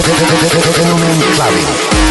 Fenomen Clubbing.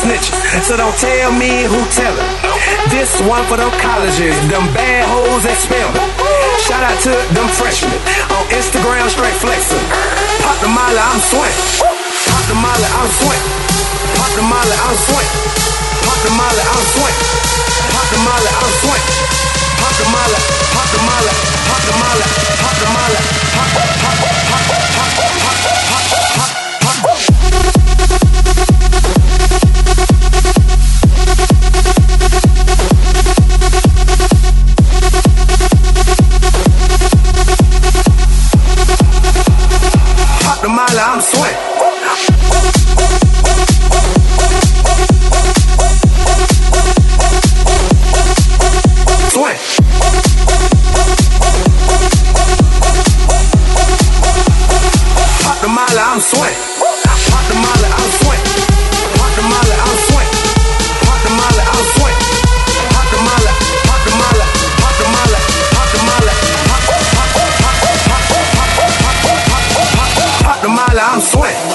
snitches. So don't tell me who tellin'. This one for them colleges, them bad hoes that spell. Shout out to them freshmen on Instagram, straight flexin'. Pop the molly, I'm swing. Pop the molly, I'm swing. Pop the molly, I'm swing. Pop the molly, I'm swing. Pop the molly, I'm swing. Pop the molly, pop the molly, pop the molly, pop the molly, pop, pop, pop, pop, pop, pop, pop, pop, pop. I'm sweating.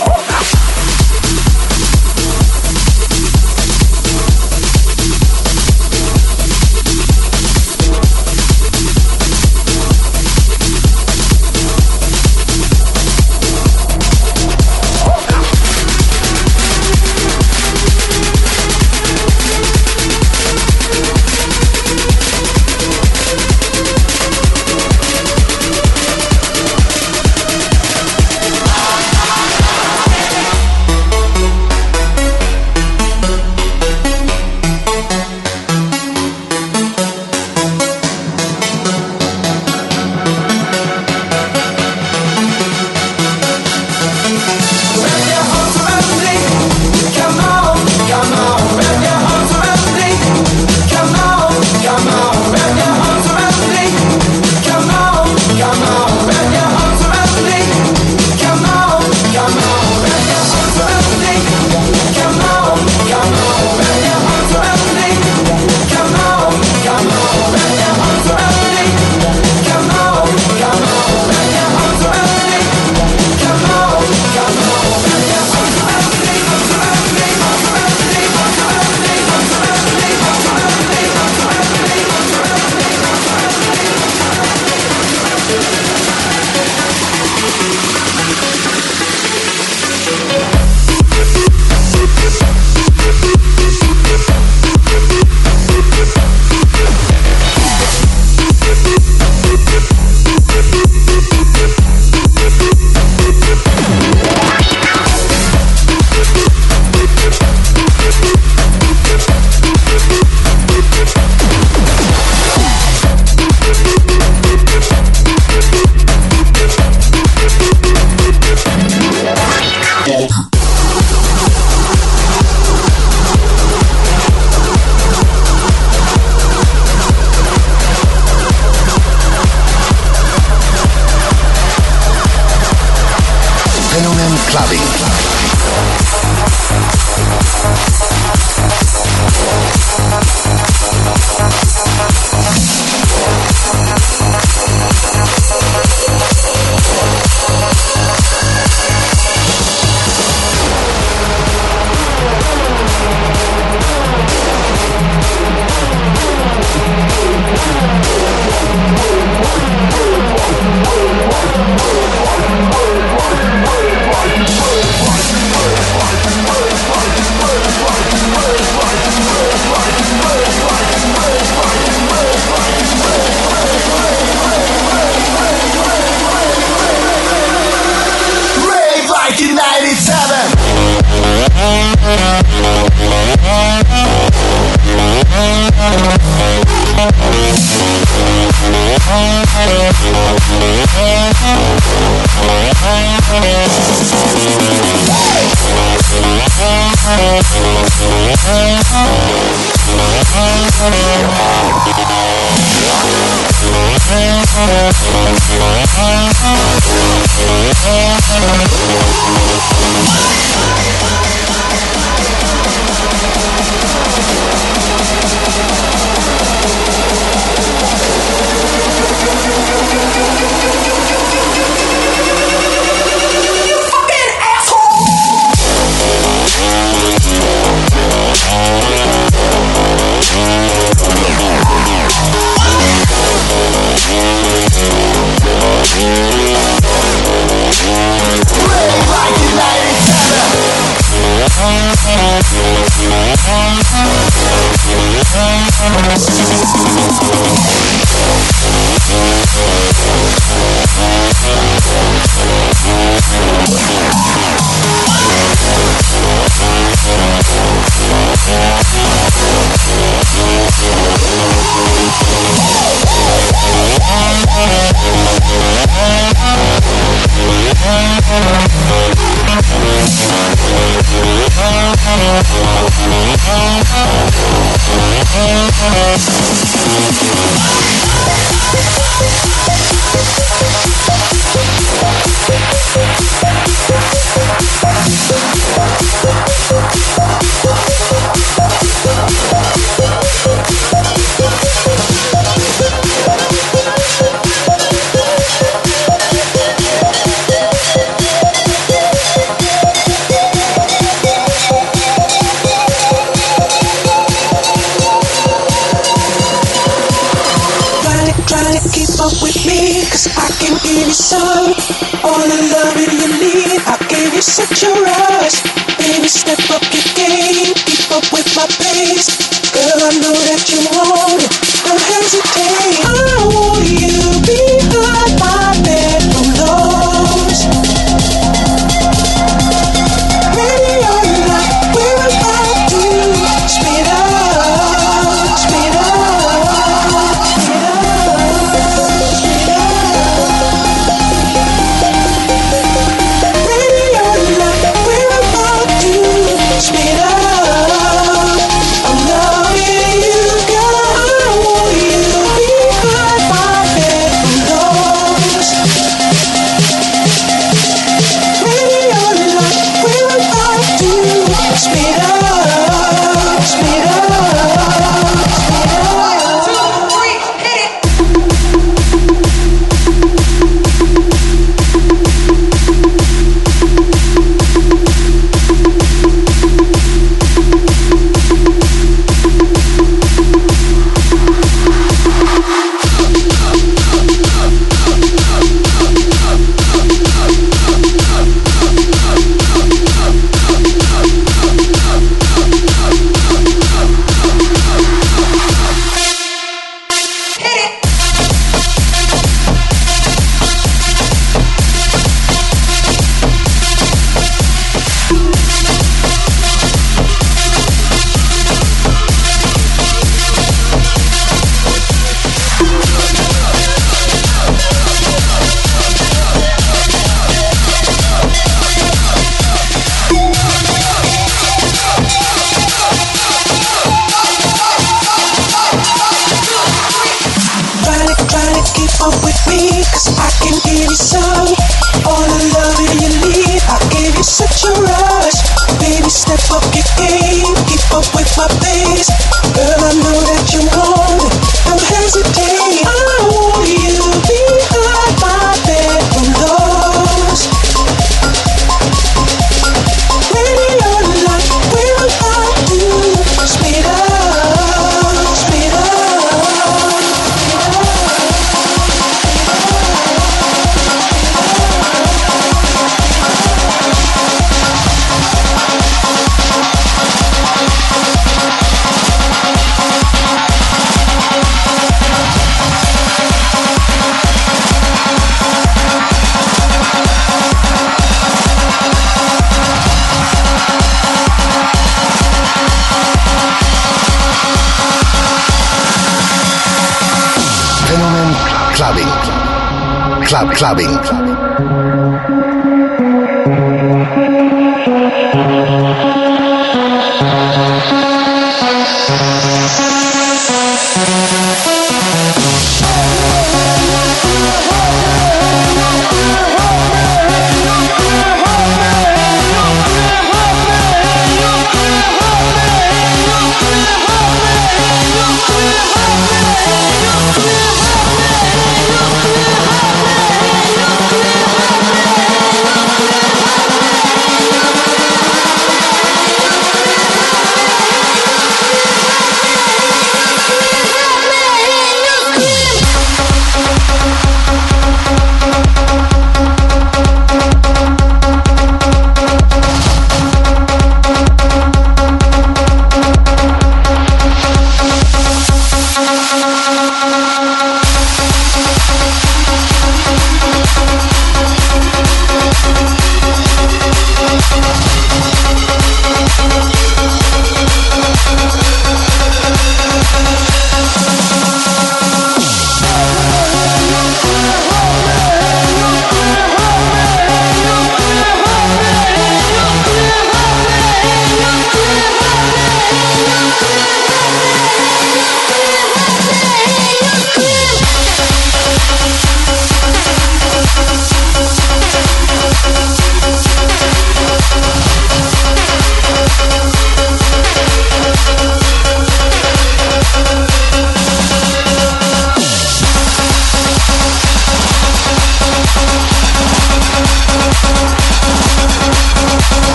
clubbing.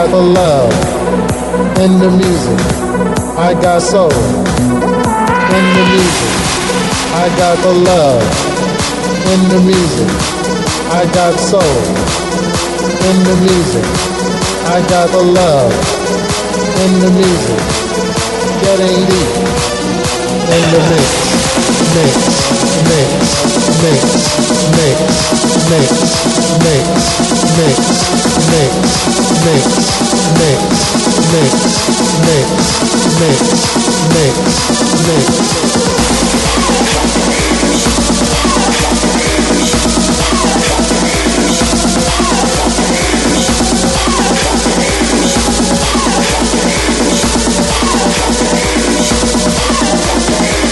got the love in the music. I got soul in the music. I got the love in the music. I got soul in the music. I got the love in the music. That ain't. Thank Yeah.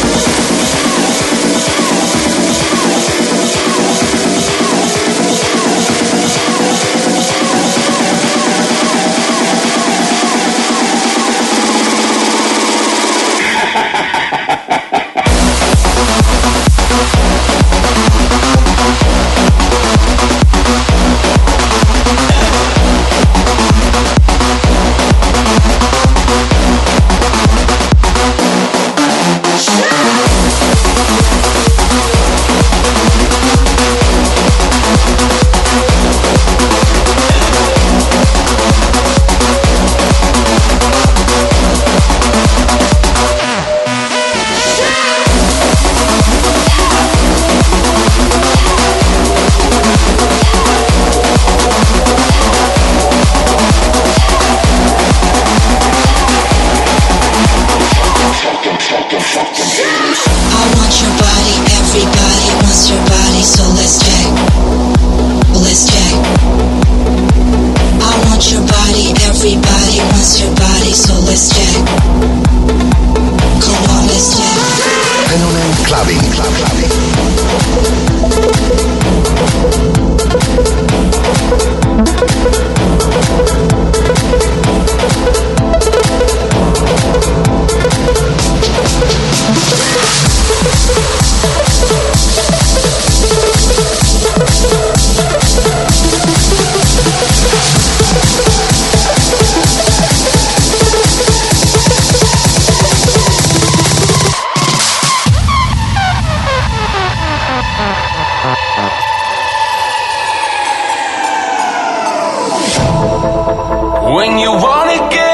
When you wanna get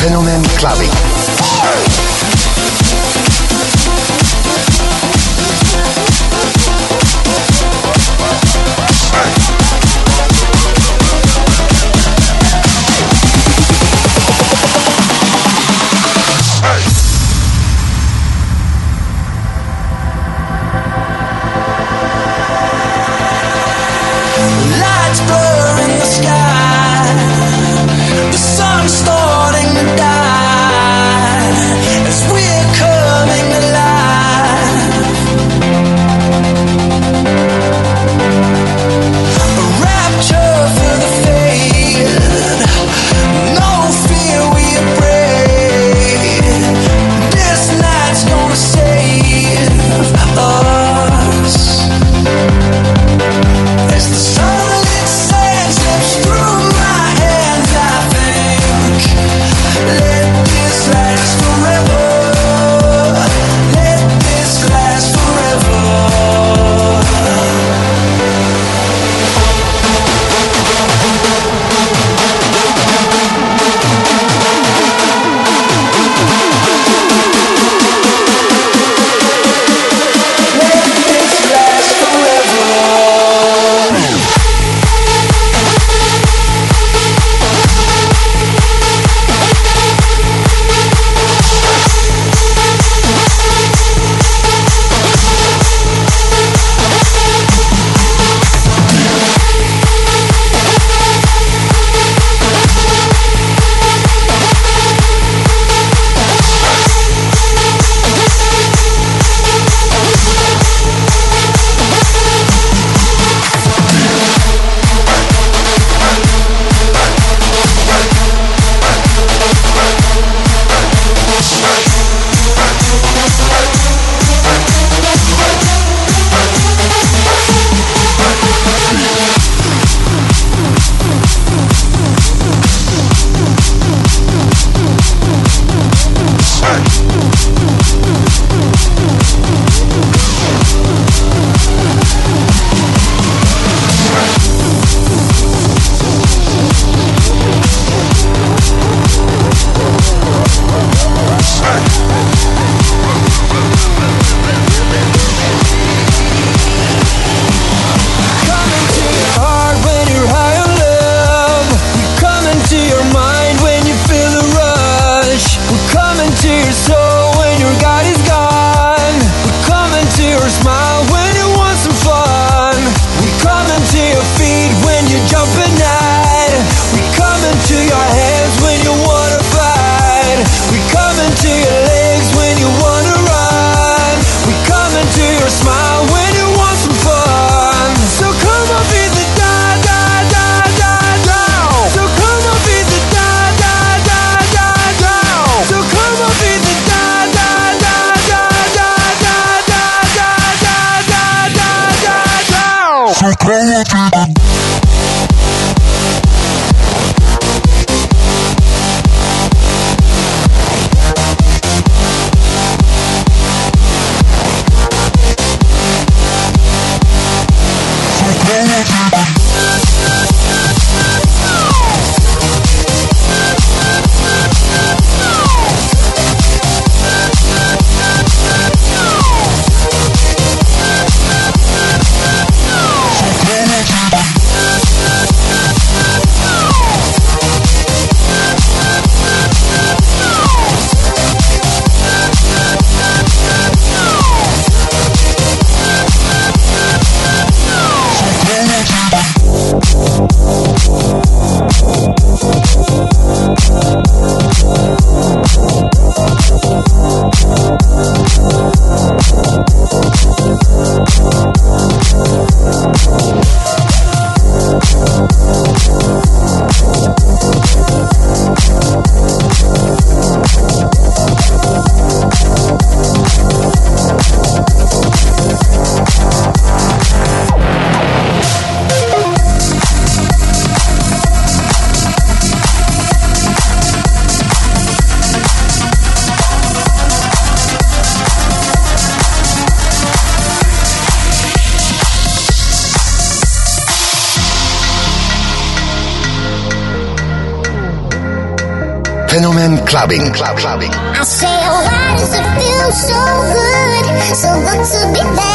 Fenomen Clubbing. clubbing, club, clubbing. I say, oh, why does it feel so good? So good to be back.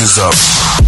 is up.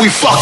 We fucking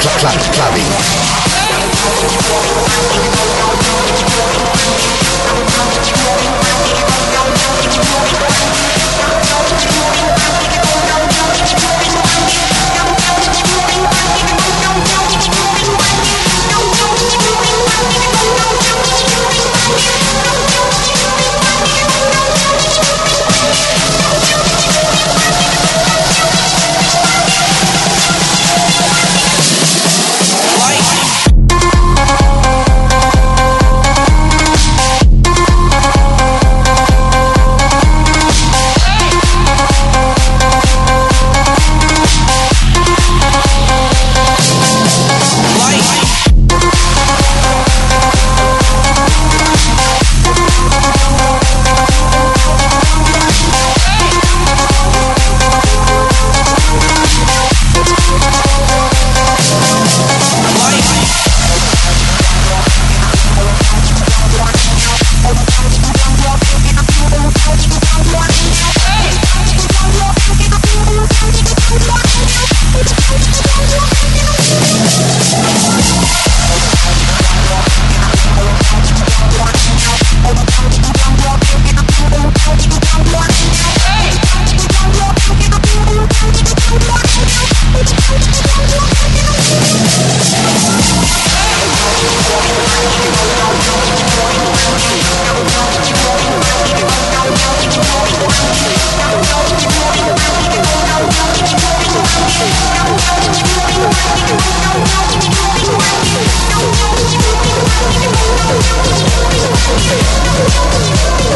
clubbing.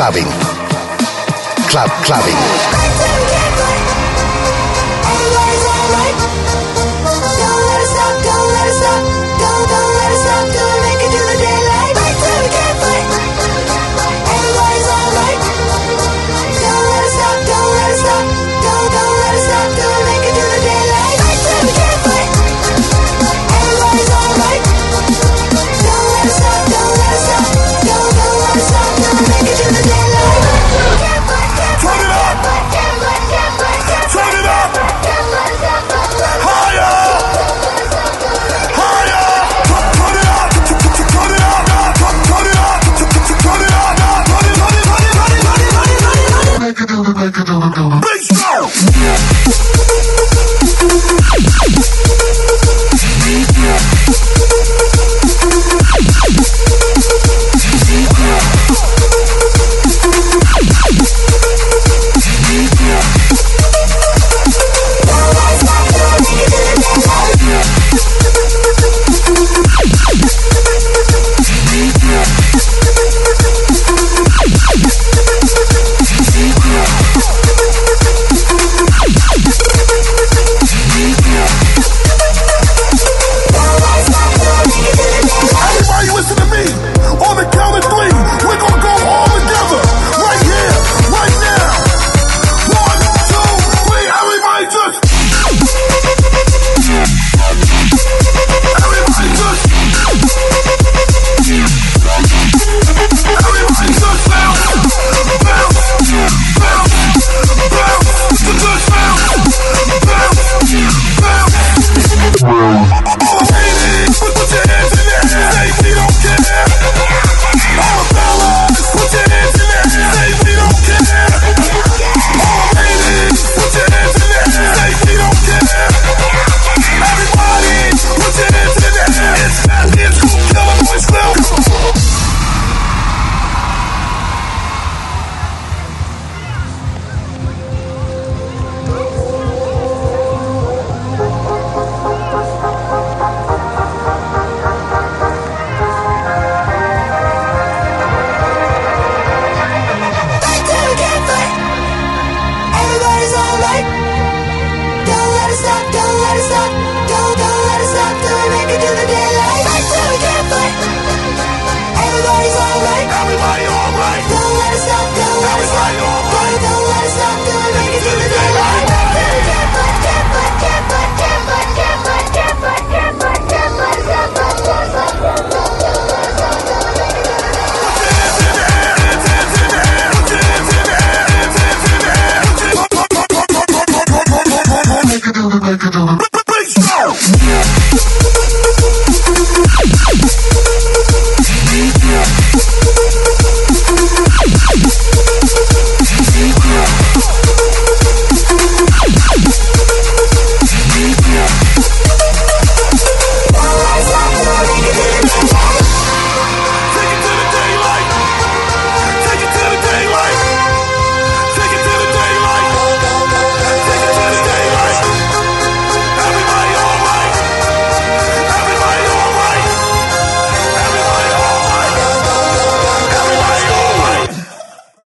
clave